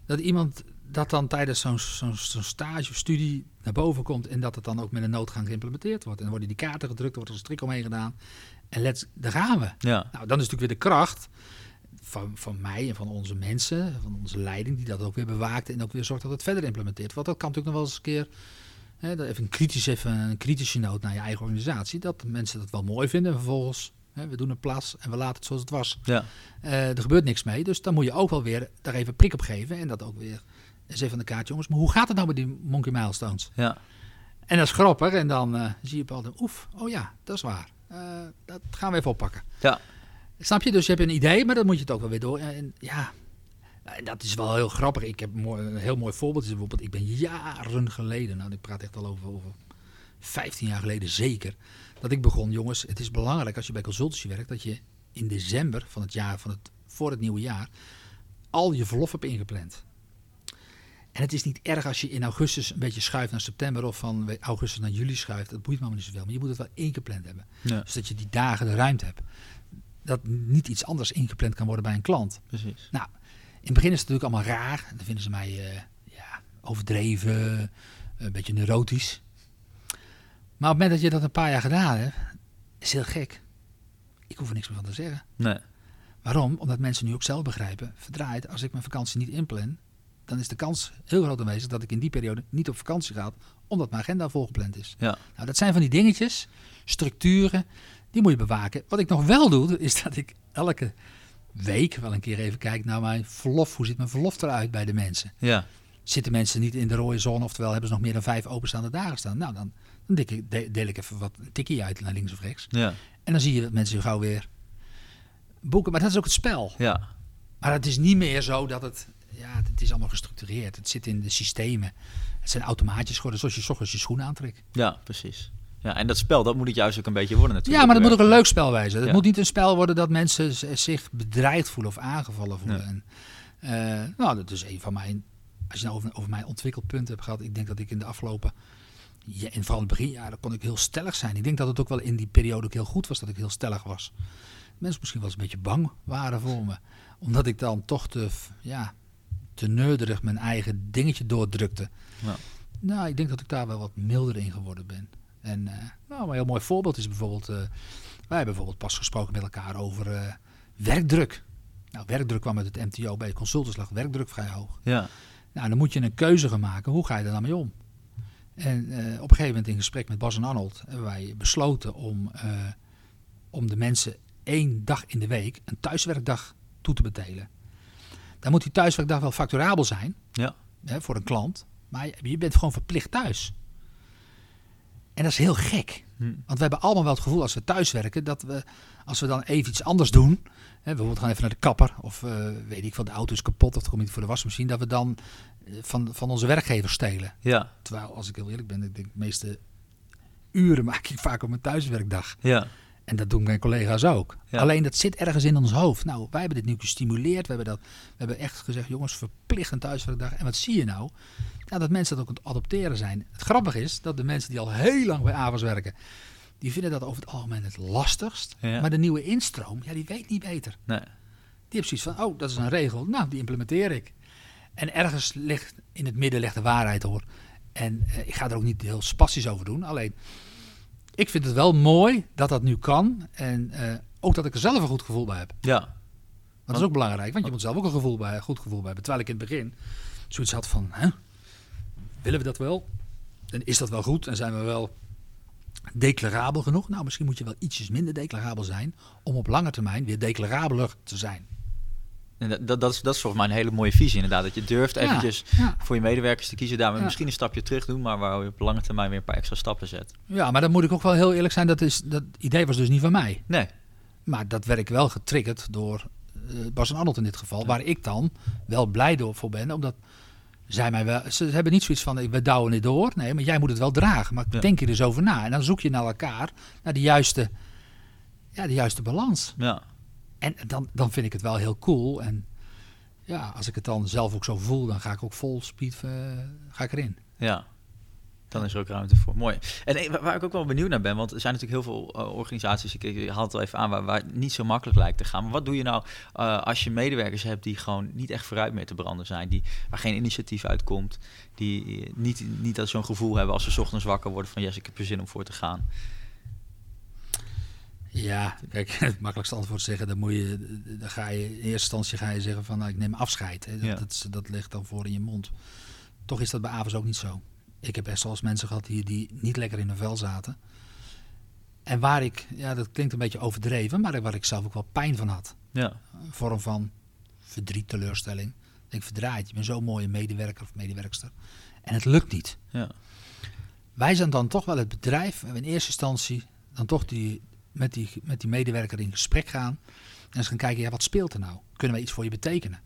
dat iemand dat dan tijdens zo'n zo'n zo'n stage of studie naar boven komt en dat het dan ook met een noodgang geïmplementeerd wordt. En dan worden die kaarten gedrukt, er wordt er een strik omheen gedaan. En let's, daar gaan we. ja, Nou, dan is natuurlijk weer de kracht van, van mij en van onze mensen, van onze leiding, die dat ook weer bewaakt en ook weer zorgt dat het verder implementeert. Want dat kan natuurlijk nog wel eens een keer, hè, dat even een, kritisch, even een kritische noot naar je eigen organisatie, dat mensen dat wel mooi vinden. En vervolgens, hè, we doen een plas en we laten het zoals het was. ja, Eh, er gebeurt niks mee, dus dan moet je ook wel weer daar even prik op geven en dat ook weer eens even aan de kaart, jongens. Maar hoe gaat het nou met die Monkey Milestones? ja, En dat is grappig en dan eh, zie je altijd, oef, oh ja, dat is waar. Eh, dat gaan we even oppakken. ja, Snap je? Dus je hebt een idee, maar dan moet je het ook wel weer door. En ja, en dat is wel heel grappig. Ik heb een, heel mooi voorbeeld. Is bijvoorbeeld, ik ben jaren geleden, nou ik praat echt al over, over 15 jaar geleden zeker, dat ik begon, jongens, het is belangrijk als je bij consultancy werkt, dat je in december van het jaar, van het, voor het nieuwe jaar, al je verlof hebt ingepland. En het is niet erg als je in augustus een beetje schuift naar september of van augustus naar juli schuift. Dat boeit me allemaal niet zoveel. Maar je moet het wel ingepland hebben. Ja, Dus je die dagen de ruimte hebt. Dat niet iets anders ingepland kan worden bij een klant. precies. Nou, in het begin is het natuurlijk allemaal raar. Dan vinden ze mij eh, ja, overdreven, een beetje neurotisch. Maar op het moment dat je dat een paar jaar gedaan hebt, is het heel gek. Ik hoef er niks meer van te zeggen. Nee, Waarom? Omdat mensen nu ook zelf begrijpen. Verdraaid, als ik mijn vakantie niet inplan, dan is de kans heel groot aanwezig dat ik in die periode niet op vakantie ga, omdat mijn agenda volgepland is. ja, Nou, dat zijn van die dingetjes, structuren, die moet je bewaken. Wat ik nog wel doe, is dat ik elke week wel een keer even kijk naar mijn verlof. Hoe ziet mijn verlof eruit bij de mensen? ja, Zitten mensen niet in de rode zone, oftewel hebben ze nog meer dan vijf openstaande dagen staan? Nou, dan, dan ik- deel ik even wat een tikkie uit naar links of rechts. ja, En dan zie je dat mensen gauw weer boeken. Maar dat is ook het spel. ja, Maar het is niet meer zo dat het... Ja, het is allemaal gestructureerd. Het zit in de systemen. Het zijn automaatjes geworden, zoals je 's ochtends je schoenen aantrekt. ja, precies. Ja, en dat spel, dat moet het juist ook een beetje worden natuurlijk. Ja, maar dat moet ook een leuk spel wezen. Het Ja. moet niet een spel worden dat mensen zich bedreigd voelen of aangevallen voelen. En, eh, nou, dat is een van mijn... Als je nou over, over mijn ontwikkelpunten hebt gehad... Ik denk dat ik in de afgelopen... Ja, in vooral in het begin, ja, dan kon ik heel stellig zijn. Ik denk dat het ook wel in die periode ook heel goed was dat ik heel stellig was. Mensen misschien wel eens een beetje bang waren voor me. Omdat ik dan toch te, ja, te neurderig mijn eigen dingetje doordrukte. Ja. Nou, ik denk dat ik daar wel wat milder in geworden ben. En eh, nou, een heel mooi voorbeeld is bijvoorbeeld... eh, wij hebben bijvoorbeeld pas gesproken met elkaar over eh, werkdruk. Nou, werkdruk kwam uit het MTO. Bij consultants lag werkdruk vrij hoog. Ja, Nou, dan moet je een keuze gaan maken. Hoe ga je daar dan mee om? En op een gegeven moment in gesprek met Bas en Arnold hebben wij besloten om, om de mensen één dag in de week een thuiswerkdag toe te betalen. Dan moet die thuiswerkdag wel facturabel zijn ja, hè, voor een klant, maar je bent gewoon verplicht thuis. En dat is heel gek. Hm. Want we hebben allemaal wel het gevoel als we thuiswerken dat we, als we dan even iets anders doen, hè, bijvoorbeeld gaan even naar de kapper of eh, weet ik wat, de auto is kapot of er komt niet voor de wasmachine, dat we dan eh, van, van onze werkgever stelen. ja, Terwijl, als ik heel eerlijk ben, ik denk de meeste uren maak ik vaak op mijn thuiswerkdag. ja, En dat doen mijn collega's ook. Ja. Alleen dat zit ergens in ons hoofd. Nou, wij hebben dit nu gestimuleerd. We hebben, dat, we hebben echt gezegd, jongens, verplicht een thuiswerkdag. En wat zie je nou? nou? Dat mensen dat ook aan het adopteren zijn. Het grappige is dat de mensen die al heel lang bij AVAS werken, die vinden dat over het algemeen het lastigst. Ja. Maar de nieuwe instroom, ja, die weet niet beter. nee, Die heeft zoiets van, oh, dat is een regel. Nou, die implementeer ik. En ergens ligt, in het midden ligt de waarheid hoor. En eh, ik ga er ook niet heel spastisch over doen. Alleen, ik vind het wel mooi dat dat nu kan. En eh, ook dat ik er zelf een goed gevoel bij heb. ja, Want dat is ook belangrijk, want je moet zelf ook een gevoel bij, goed gevoel bij hebben. Terwijl ik in het begin zoiets had van, hè, willen we dat wel? En is dat wel goed? En zijn we wel declarabel genoeg? Nou, misschien moet je wel ietsjes minder declarabel zijn om op lange termijn weer declarabeler te zijn. En dat, dat, dat, is, dat is volgens mij een hele mooie visie inderdaad. Dat je durft eventjes ja. voor je medewerkers te kiezen. Daar misschien een stapje terug doen, maar waar je op lange termijn weer een paar extra stappen zet. Ja, maar dan moet ik ook wel heel eerlijk zijn. Dat, is, dat idee was dus niet van mij. Nee, Maar dat werd ik wel getriggerd door eh, Bas en Arnold in dit geval. Waar ik dan wel blij door voor ben. Omdat zij mij wel... Ze hebben niet zoiets van, we douwen dit door. Nee, maar jij moet het wel dragen. Maar Ja. denk je er eens over na. En dan zoek je naar elkaar, naar de juiste, ja, de juiste balans. ja, En dan, dan vind ik het wel heel cool. En ja, als ik het dan zelf ook zo voel, dan ga ik ook vol speed eh, ga ik erin. ja. Dan is er ook ruimte voor. Mooi. En eh, waar- ik ook wel benieuwd naar ben, want er zijn natuurlijk heel veel eh, organisaties, ik, haal het al even aan, waar, waar het niet zo makkelijk lijkt te gaan. Maar wat doe je nou als je medewerkers hebt die gewoon niet echt vooruit meer te branden zijn, die, waar geen initiatief uitkomt, die niet, niet dat zo'n gevoel hebben als ze ochtends wakker worden van yes, ik heb er zin om voor te gaan. Ja, kijk, het makkelijkste antwoord zeggen, dan moet je, dan ga je in eerste instantie ga je zeggen van, nou, ik neem afscheid. Hè. Dat, Ja. dat, ligt dan voor in je mond. Toch is dat bij Avers ook niet zo. Ik heb best wel eens mensen gehad die, die niet lekker in hun vel zaten. En waar ik, ja, dat klinkt een beetje overdreven, maar waar ik zelf ook wel pijn van had. Ja, Een vorm van verdriet, teleurstelling. Ik verdraaid, je bent zo'n mooie medewerker of medewerkster. En het lukt niet. ja, Wij zijn dan toch wel het bedrijf, we in eerste instantie dan toch die, met, die, met die medewerker in gesprek gaan. En eens gaan kijken, ja, wat speelt er nou? Kunnen we iets voor je betekenen?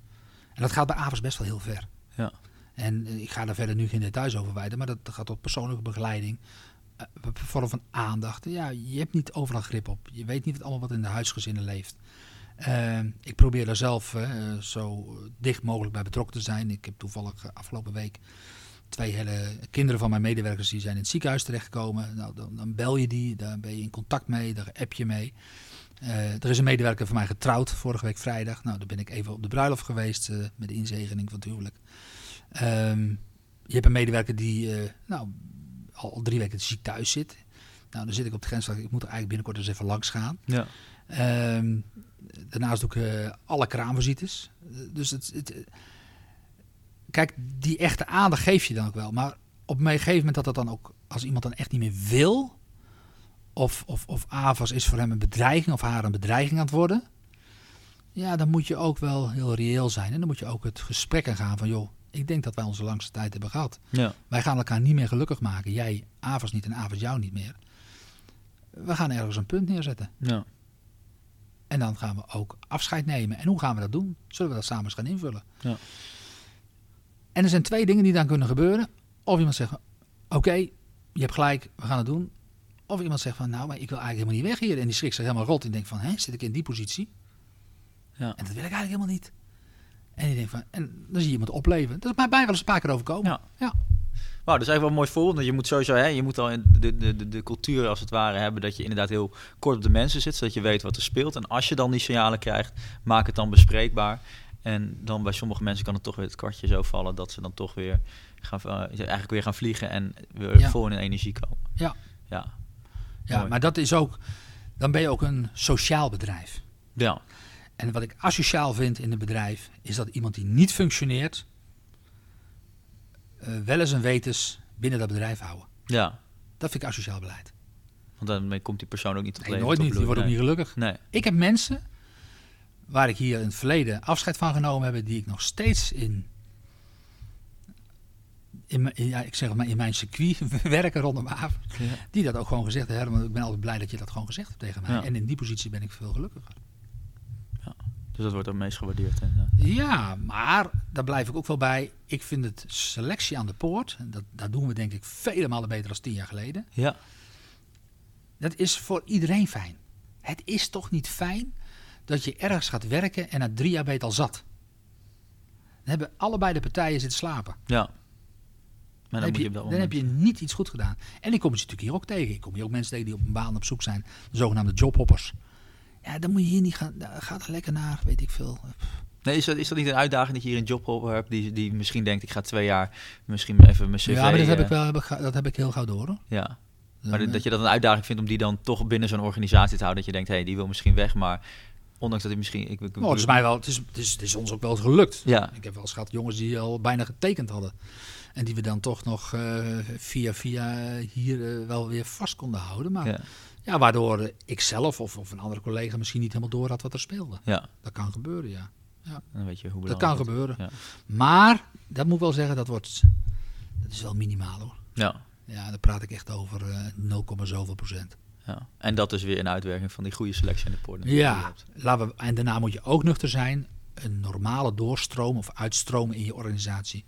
En dat gaat bij Avers best wel heel ver. ja, En eh, ik ga daar verder nu geen details over wijden, maar dat gaat tot persoonlijke begeleiding. eh, vorm van aandacht. Ja, je hebt niet overal grip op. Je weet niet allemaal wat in de huisgezinnen leeft. Eh, ik probeer daar zelf eh, zo dicht mogelijk bij betrokken te zijn. Ik heb toevallig afgelopen week twee hele kinderen van mijn medewerkers die zijn in het ziekenhuis terechtgekomen. Nou, dan, dan bel je die, daar ben je in contact mee, daar app je mee. Eh, er is een medewerker van mij getrouwd vorige week vrijdag. Nou, daar ben ik even op de bruiloft geweest eh, met de inzegening van het huwelijk. Ehm, je hebt een medewerker die eh, nou, al, al drie weken ziek thuis zit. Nou, dan zit ik op de grens. Ik moet er eigenlijk binnenkort eens even langs gaan. Ja. Ehm, daarnaast doe ik alle kraamvisites. Eh, dus het, het, kijk, die echte aandacht geef je dan ook wel. Maar op een gegeven moment dat dat dan ook, als iemand dan echt niet meer wil, of, of, of AVAS is voor hem een bedreiging of haar een bedreiging aan het worden, ja, dan moet je ook wel heel reëel zijn. En dan moet je ook het gesprek aan gaan van, joh, ik denk dat wij onze langste tijd hebben gehad. Ja. Wij gaan elkaar niet meer gelukkig maken. Jij, AVAS niet en AVAS jou niet meer. We gaan ergens een punt neerzetten. Ja. En dan gaan we ook afscheid nemen. En hoe gaan we dat doen? Zullen we dat samen eens gaan invullen? Ja. En er zijn twee dingen die dan kunnen gebeuren. Of iemand zegt, oké, je hebt gelijk, we gaan het doen. Of iemand zegt van, nou, maar ik wil eigenlijk helemaal niet weg hier. En die schrikt zich helemaal rot en denkt van, hè, zit ik in die positie? Ja. En dat wil ik eigenlijk helemaal niet. En, die denkt van, en dan zie je iemand opleven. Dat is mij bij wel eens een paar keer overkomen. Ja. ja. Wauw, dat is eigenlijk wel een mooi voorbeeld. Want je moet sowieso, hè, je moet al in de, de, de, de cultuur als het ware hebben dat je inderdaad heel kort op de mensen zit, zodat je weet wat er speelt. En als je dan die signalen krijgt, maak het dan bespreekbaar. En dan bij sommige mensen kan het toch weer het kwartje zo vallen dat ze dan toch weer gaan, eh, eigenlijk weer gaan vliegen en weer Ja. vol in energie komen. Ja. Ja. ja, Mooi. maar dat is ook, dan ben je ook een sociaal bedrijf. Ja. En wat ik asociaal vind in een bedrijf, is dat iemand die niet functioneert, eh, wel eens en wetens binnen dat bedrijf houden. Ja. Dat vind ik asociaal beleid. Want daarmee komt die persoon ook niet tot Nee, leven. nooit niet. Die wordt ook niet gelukkig. Nee. Ik heb mensen waar ik hier in het verleden afscheid van genomen heb, die ik nog steeds in, in, mijn- ja, ik zeg maar, in mijn circuit werken rondom. Nee. Ja. Die dat ook gewoon gezegd hebben. Ik ben altijd blij dat je dat gewoon gezegd hebt tegen mij. Ja. En in die positie ben ik veel gelukkiger. Dus dat wordt het meest gewaardeerd. Ja, maar daar blijf ik ook wel bij. Ik vind het selectie aan de poort, en dat, dat doen we denk ik vele malen beter dan tien jaar geleden. Ja. Dat is voor iedereen fijn. Het is toch niet fijn dat je ergens gaat werken en na drie jaar ben je het al zat. Dan hebben allebei de partijen zitten slapen. Ja. Maar Dan, dan, heb, je, je dan heb je niet iets goed gedaan. En ik kom ze natuurlijk hier ook tegen. Ik kom hier ook mensen tegen die op een baan op zoek zijn. De zogenaamde jobhoppers. Ja, dan moet je hier niet gaan. Ga er lekker naar, weet ik veel. Nee, is dat, is dat niet een uitdaging dat je hier een jobhopper hebt die, die misschien denkt, ik ga twee jaar misschien even mijn cv... ja, maar dat heb, eh, ik wel, dat heb ik heel gauw door. Hoor. Ja, maar eh, dat je dat een uitdaging vindt om die dan toch binnen zo'n organisatie te houden. Dat je denkt, hé, hey, die wil misschien weg, maar ondanks dat hij misschien... Ik, ik, Nou, het is mij wel, het is, het is, het is ons ook wel gelukt. Ja, Ik heb wel eens gehad jongens die al bijna getekend hadden. En die we dan toch nog eh, via via hier eh, wel weer vast konden houden. Maar ja, ja, waardoor eh, ik zelf of, of een andere collega misschien niet helemaal door had wat er speelde. ja. Dat kan gebeuren, ja. Dan weet je hoe Dat kan het gebeuren. Ja. Maar, dat moet ik wel zeggen, dat wordt... Dat is wel minimaal hoor. Ja, Ja, daar praat ik echt over eh 0, zoveel procent. Ja. En dat is weer een uitwerking van die goede selectie in de poort. Ja, laten we, en daarna moet je ook nuchter zijn. Een normale doorstroom of uitstroom in je organisatie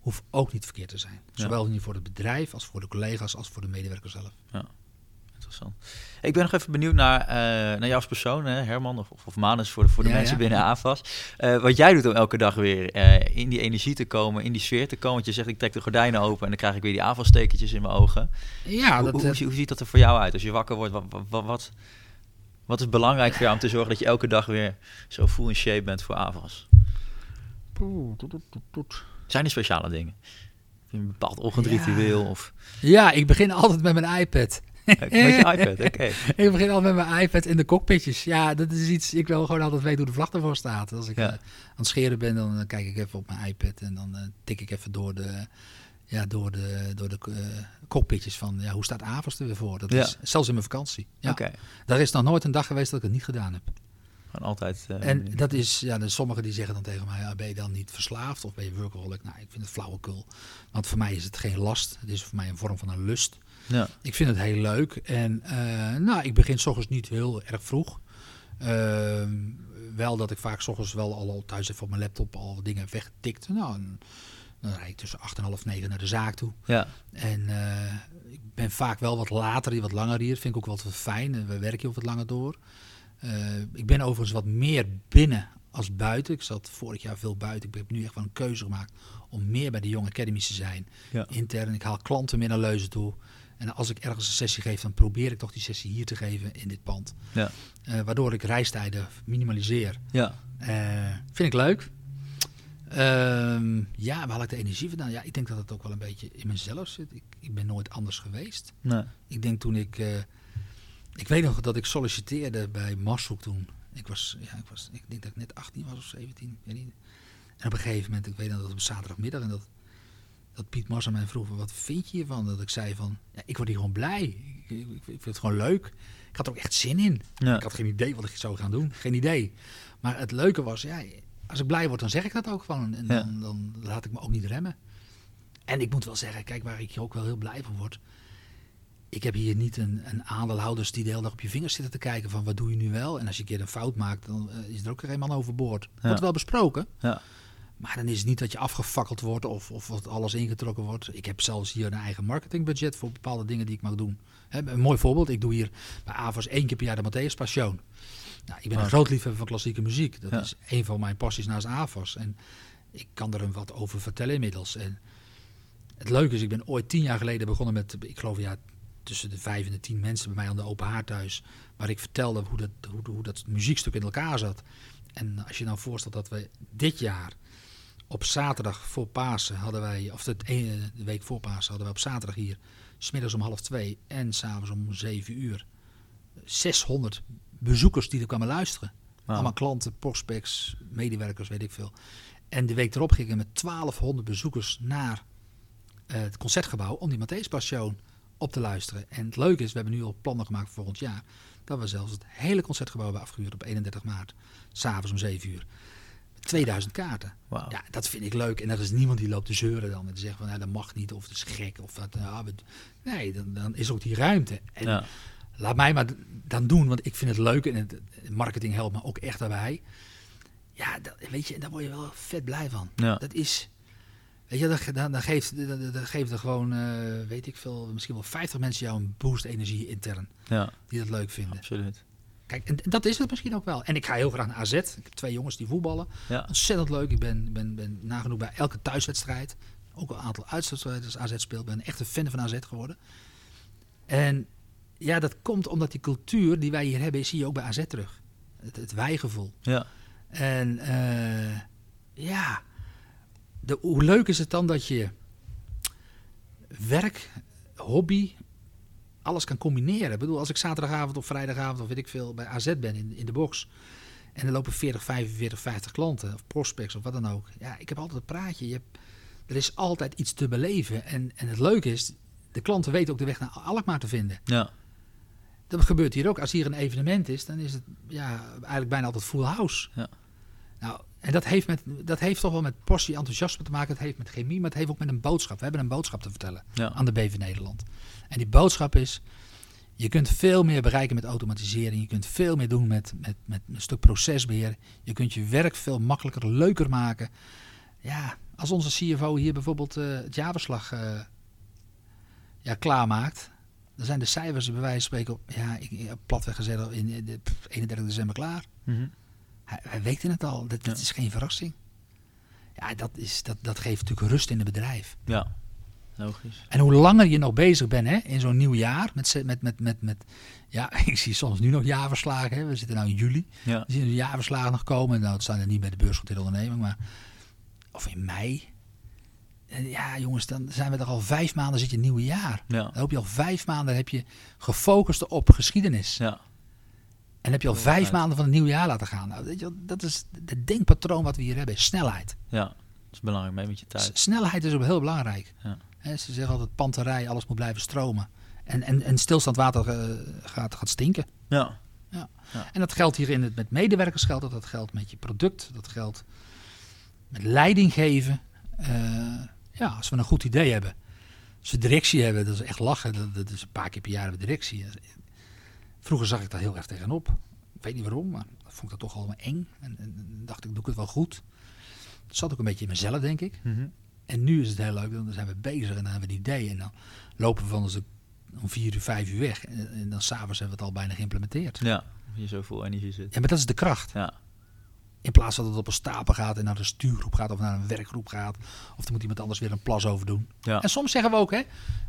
hoeft ook niet verkeerd te zijn. Ja. Zowel niet voor het bedrijf als voor de collega's als voor de medewerker zelf. Interessant. Ik ben nog even benieuwd naar, eh, naar jou als persoon, hè, Herman of, of, Manus voor de, voor de Ja, mensen ja. binnen AFAS. Eh, wat jij doet om elke dag weer eh, in die energie te komen, in die sfeer te komen. Want je zegt, ik trek de gordijnen open en dan krijg ik weer die AFAS-stekentjes in mijn ogen. Ja, hoe, dat, hoe, hoe ziet dat er voor jou uit als je wakker wordt? Wat, wat, wat, wat is belangrijk voor jou om te zorgen dat je elke dag weer zo full in shape bent voor AFAS? Zijn er speciale dingen? Een bepaald ochtendritueel Ja. of ja, ik begin altijd met mijn iPad. Met je iPad? Oké. ik begin altijd met mijn iPad in de cockpitjes. Ja, dat is iets. Ik wil gewoon altijd weten hoe de vlag ervoor staat. Als ik Ja. eh, aan het scheren ben, dan eh, kijk ik even op mijn iPad en dan eh, tik ik even door de, ja, door de, door de cockpitjes van ja, hoe staat Avers er weer voor. Dat Ja. is zelfs in mijn vakantie. Ja. Oké. Daar is nog nooit een dag geweest dat ik het niet gedaan heb. Gewoon altijd. En dat is, ja, sommigen die zeggen dan tegen mij, ja, ben je dan niet verslaafd of ben je workaholic? Nou, ik vind het flauwekul. Want voor mij is het geen last. Het is voor mij een vorm van een lust. Ja. Ik vind het heel leuk. En eh, nou, ik begin s ochtends niet heel erg vroeg. Ehm, wel dat ik vaak s ochtends wel al thuis even op mijn laptop al dingen heb weggetikt. Nou, en Dan rijd ik tussen 8 en half 9 naar de zaak toe. Ja, En eh, ik ben vaak wel wat later hier, wat langer hier. Vind ik ook wel wat fijn. En We werken hier ook wat langer door. Eh, ik ben overigens wat meer binnen als buiten. Ik zat vorig jaar veel buiten. Ik heb nu echt wel een keuze gemaakt om meer bij de jonge academies te zijn. Ja. Intern. Ik haal klanten meer naar Leuzen toe. En als ik ergens een sessie geef, dan probeer ik toch die sessie hier te geven in dit pand. ja, Eh, waardoor ik reistijden minimaliseer. ja. Eh, vind ik leuk. Ehm, ja, waar haal ik de energie vandaan? Ja, ik denk dat het ook wel een beetje in mezelf zit. Ik, ik ben nooit anders geweest. Nee. Ik denk toen ik... eh, ik weet nog dat ik solliciteerde bij Marshoek toen. Ik was, ja, ik was, ik denk dat ik net 18 was of 17, ik weet niet. En op een gegeven moment, ik weet nog dat het op zaterdagmiddag en dat, dat Piet Mars aan mij vroeg, wat vind je hiervan? Dat ik zei van, ja, ik word hier gewoon blij. Ik, ik, ik vind het gewoon leuk. Ik had er ook echt zin in. Ja. Ik had geen idee wat ik zou gaan doen. Geen idee. Maar het leuke was, ja, als ik blij word, dan zeg ik dat ook gewoon. En Ja. dan, dan laat ik me ook niet remmen. En ik moet wel zeggen, kijk, waar ik hier ook wel heel blij van word. Ik heb hier niet een, een aandeelhouders die de hele dag op je vingers zitten te kijken van wat doe je nu wel. En als je een keer een fout maakt, dan eh, is er ook geen man overboord. Wordt wel besproken. Ja. Maar dan is het niet dat je afgefakkeld wordt of, of dat alles ingetrokken wordt. Ik heb zelfs hier een eigen marketingbudget voor bepaalde dingen die ik mag doen. Een mooi voorbeeld, ik doe hier bij AVAS één keer per jaar de Matthäus Passion. Nou, ik ben een Ah. groot liefhebber van klassieke muziek. Dat Ja. is een van mijn passies naast AVAS. En ik kan er een wat over vertellen inmiddels. En het leuke is, ik ben ooit tien jaar geleden begonnen met, ik geloof ja, tussen de vijf en de tien mensen bij mij aan de open haard thuis. Waar ik vertelde hoe dat, hoe, hoe dat muziekstuk in elkaar zat. En als je nou voorstelt dat we dit jaar op zaterdag voor Pasen hadden wij, of de, ene- de week voor Pasen hadden we op zaterdag hier, smiddags om half twee en s'avonds om zeven uur, 600 bezoekers die er kwamen luisteren. Allemaal klanten, prospects, medewerkers, weet ik veel. En de week erop gingen we met 1200 bezoekers naar eh, het concertgebouw om die Matthäus Passion op te luisteren. En het leuke is, we hebben nu al plannen gemaakt voor volgend jaar, dat we zelfs het hele concertgebouw hebben afgehuurd op 31 maart, s'avonds om 7 uur. 2000 kaarten. Wauw. Ja, dat vind ik leuk. En er is niemand die loopt te zeuren dan. En te zeggen van, ja, dat mag niet. Of het is gek. Of dat, ja, we- nee, dan, dan is ook die ruimte. En Ja. laat mij maar dan doen. Want ik vind het leuk. En het, marketing helpt me ook echt daarbij. Ja, dat, weet je, daar word je wel vet blij van. Ja. Dat is... Weet je, dan, dan, geeft, dan, dan geeft er gewoon, eh, weet ik veel, misschien wel 50 mensen jou een boost energie intern. ja, Die dat leuk vinden. absoluut. Kijk, en dat is het misschien ook wel. En ik ga heel graag naar AZ. Ik heb twee jongens die voetballen. Ja. Ontzettend leuk. Ik ben, ben, ben nagenoeg bij elke thuiswedstrijd. Ook een aantal uitwedstrijden als AZ speelt. ben echt een fan van AZ geworden. En ja, dat komt omdat die cultuur die wij hier hebben, zie je ook bij AZ terug. Het, het wijgevoel. Ja, En eh, ja, de, hoe leuk is het dan dat je werk, hobby, alles kan combineren. Ik bedoel, als ik zaterdagavond of vrijdagavond of weet ik veel bij AZ ben in, in de box. En er lopen 40, 45, 50 klanten of prospects of wat dan ook. Ja, ik heb altijd een praatje. Je hebt, er is altijd iets te beleven. En, en het leuke is, de klanten weten ook de weg naar Alkmaar te vinden. ja, Dat gebeurt hier ook. Als hier een evenement is, dan is het ja, eigenlijk bijna altijd full house. Ja. Nou, en dat heeft, met, dat heeft toch wel met passie, enthousiasme te maken. Het heeft met chemie, maar het heeft ook met een boodschap. We hebben een boodschap te vertellen ja. aan de BV Nederland. En die boodschap is, je kunt veel meer bereiken met automatisering. Je kunt veel meer doen met, met, met een stuk procesbeheer. Je kunt je werk veel makkelijker, leuker maken. Ja, als onze CFO hier bijvoorbeeld eh, het jaarverslag eh, ja, klaarmaakt... dan zijn de cijfers bij wijze van spreken op, ja, ik, platweg gezegd, in, in de, pff, 31 december klaar. Mhm. Hij, hij weet het al, dat, dat Ja. is geen verrassing. Ja, dat, is, dat, dat geeft natuurlijk rust in het bedrijf. ja. Logisch. En hoe langer je nog bezig bent hè, in zo'n nieuw jaar, met, met, met, met, met, ja, ik zie soms nu nog jaarverslagen, hè. we zitten nu in juli, Ja, we zien de jaarverslagen nog komen, nou, het staan er niet bij de beursgenoteerde onderneming, maar, of in mei. Ja, jongens, dan zijn we er al vijf maanden, zit je nieuwe jaar. ja, Dan heb je al vijf maanden heb je gefocust op geschiedenis. ja. En heb je al vijf maanden van het nieuwe jaar laten gaan. Nou, weet je, dat is het denkpatroon wat we hier hebben, snelheid. ja. Dat is belangrijk, mee met je S- tijd. snelheid is ook heel belangrijk. Ja. Ze zeggen altijd panterij, alles moet blijven stromen. En, en, en stilstand water eh, gaat, gaat stinken. Ja, En dat geldt hier in het, met medewerkers, geldt dat, dat geldt met je product, dat geldt met leiding geven. Eh, ja, als we een goed idee hebben. Als we directie hebben, dat is echt lachen. Dat, dat is een paar keer per jaar hebben we directie. Vroeger zag ik daar heel erg tegenop. Ik weet niet waarom, maar vond ik dat toch allemaal eng. En, en, dacht ik, doe ik het wel goed. Dat zat ook een beetje in mezelf, denk ik. Mhm. En nu is het heel leuk, dan zijn we bezig en dan hebben we een idee. En dan lopen we van onze om vier uur, vijf uur weg. En, en dan s'avonds hebben we het al bijna geïmplementeerd. Ja, je zo vol energie zit. Ja, maar dat is de kracht. Ja, In plaats dat het op een stapel gaat en naar de stuurgroep gaat of naar een werkgroep gaat. Of er moet iemand anders weer een plas over doen. ja. En soms zeggen we ook, hè.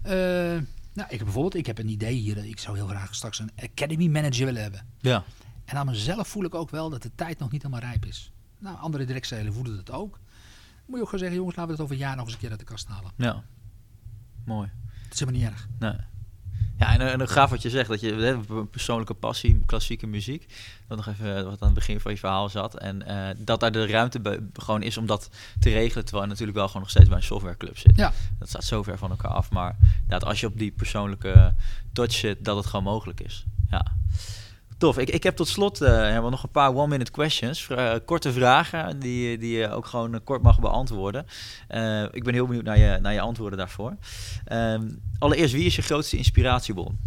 eh, nou, ik heb bijvoorbeeld, ik heb een idee hier. Ik zou heel graag straks een academy manager willen hebben. ja. En aan mezelf voel ik ook wel dat de tijd nog niet helemaal rijp is. Nou, andere directieelen voelen het ook. Moet je ook gewoon zeggen, jongens, laten we het over een jaar nog eens een keer uit de kast halen. ja. Mooi. Dat is helemaal niet erg. Nee. Ja, en, en gaaf wat je zegt, dat je hè, persoonlijke passie, klassieke muziek, dat nog even wat aan het begin van je verhaal zat. En eh, dat daar de ruimte gewoon is om dat te regelen, terwijl je natuurlijk wel gewoon nog steeds bij een softwareclub zit. Ja. Dat staat zo ver van elkaar af, maar dat als je op die persoonlijke touch zit, dat het gewoon mogelijk is. Ja. Tof. Ik, ik heb tot slot Herman, nog een paar one-minute questions. Eh, korte vragen die, die je ook gewoon eh, kort mag beantwoorden. Ik ben heel benieuwd naar je, naar je antwoorden daarvoor. Ehm, allereerst, wie is je grootste inspiratiebron?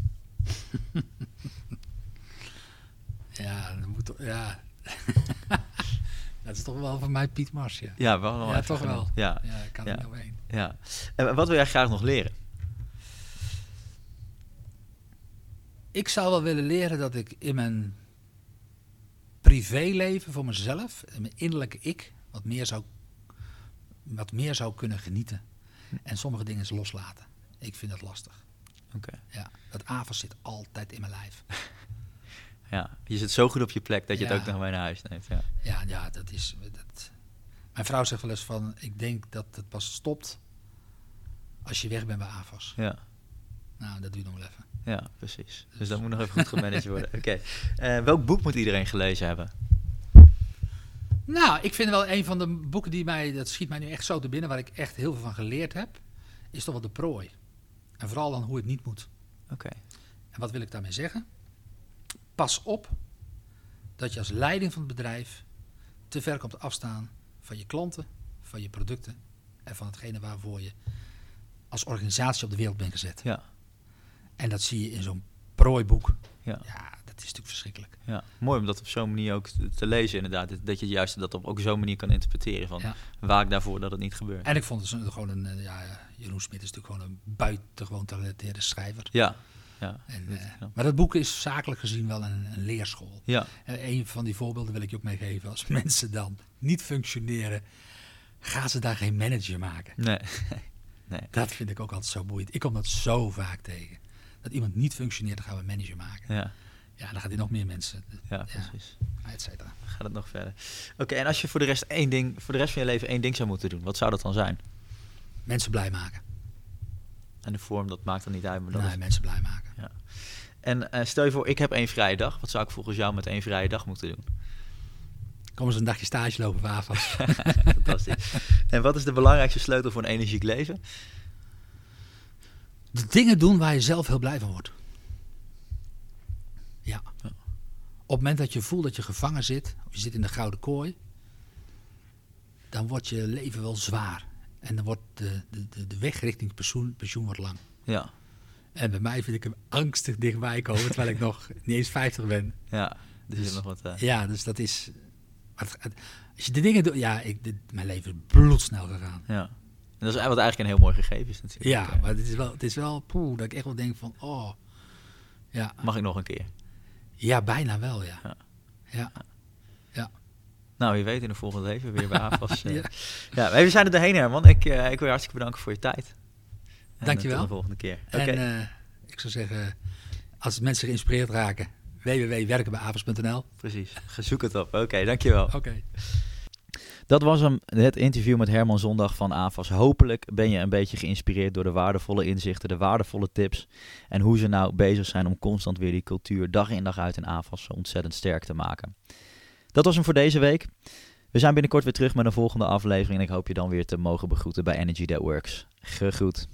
Ja, dat moet toch, ja. dat is toch wel van mij Piet Mars, ja. Ja, wel nog Ja, toch genoemd. wel. Ja, Ja, ik kan er niet omheen. ja. En wat wil jij graag nog leren? Ik zou wel willen leren dat ik in mijn privéleven voor mezelf, en mijn innerlijke ik, wat meer zou, wat meer zou kunnen genieten. En sommige dingen eens loslaten. Ik vind dat lastig. Oké. Ja, dat avond zit altijd in mijn lijf. Ja, je zit zo goed op je plek dat je Ja. het ook nog mee naar huis neemt. Ja. Ja, ja, dat is. Dat... Mijn vrouw zegt wel eens van: ik denk dat het pas stopt als je weg bent bij AFAS. Ja. Nou, dat duurt nog wel even. ja, precies. Dus dat moet nog even goed gemanaged worden. Oké. Eh, welk boek moet iedereen gelezen hebben? Nou, ik vind wel een van de boeken die mij, dat schiet mij nu echt zo te binnen, waar ik echt heel veel van geleerd heb, is toch wel de prooi. En vooral dan hoe het niet moet. Oké. En wat wil ik daarmee zeggen? Pas op dat je als leiding van het bedrijf te ver komt afstaan van je klanten, van je producten en van hetgene waarvoor je als organisatie op de wereld bent gezet. Ja. En dat zie je in zo'n prooiboek. Ja. Ja, dat is natuurlijk verschrikkelijk. Ja, mooi om dat op zo'n manier ook te, te lezen inderdaad. Dat- je juist dat op ook zo'n manier kan interpreteren van Ja. waak daarvoor dat het niet gebeurt. En ik vond het gewoon een, eh, ja, Jeroen Smit is natuurlijk gewoon een buitengewoon getalenteerde schrijver. Ja, ja. En, eh, ja. Maar dat boek is zakelijk gezien wel een, een leerschool. ja, En een van die voorbeelden wil ik je ook meegeven. Als mensen dan niet functioneren, gaan ze daar geen manager maken. nee. nee. Dat vind ik ook altijd zo boeiend. Ik kom dat zo vaak tegen. Dat iemand niet functioneert, dan gaan we een manager maken. Ja, Ja, dan gaat hij nog meer mensen, ja, precies. et cetera. Gaat het nog verder. Oké, en als je voor de rest één ding, voor de rest van je leven één ding zou moeten doen, wat zou dat dan zijn? Mensen blij maken. En de vorm, dat maakt dan niet uit. Maar dat Nee, is- mensen blij maken. En eh, stel je voor, ik heb één vrije dag. Wat zou ik volgens jou met één vrije dag moeten doen? Kom eens een dagje stage lopen AFAS. Fantastisch. En wat is de belangrijkste sleutel voor een energiek leven? De dingen doen waar je zelf heel blij van wordt. Ja. Op het moment dat je voelt dat je gevangen zit, of je zit in de gouden kooi, dan wordt je leven wel zwaar. En dan wordt de, de, de, weg richting pensioen, pensioen wordt lang. Ja, En bij mij vind ik hem angstig dichtbij komen, terwijl ik nog niet eens 50 ben. ja. Dus, Dus- nog wat... eh, Ja, dus dat is. Als je de dingen doet. Ja, ik, dit, mijn leven is bloedsnel gegaan. ja. En dat is wat eigenlijk een heel mooi gegeven is natuurlijk. Ja, Eh, maar het is wel, het is wel poeh, dat ik echt wel denk van, oh. Ja, Mag ik nog een keer? ja bijna wel, ja. Ja. Ja. Nou, wie weet in de volgende leven weer bij AFAS. eh. Ja. ja. we zijn er doorheen, Herman. Ik, eh, ik wil je hartstikke bedanken voor je tijd. En, Dankjewel. Tot de volgende keer. En ik zou zeggen, als mensen geïnspireerd raken, www.werkenbijavers.nl. precies. Zoek het op. Oké, dankjewel. Oké. Dat was hem, het interview met Herman Zondag van AFAS. Hopelijk ben je een beetje geïnspireerd door de waardevolle inzichten, de waardevolle tips. En hoe ze nou bezig zijn om constant weer die cultuur dag in dag uit in AFAS ontzettend sterk te maken. Dat was hem voor deze week. We zijn binnenkort weer terug met een volgende aflevering. En ik hoop je dan weer te mogen begroeten bij Energy That Works. Gegroet.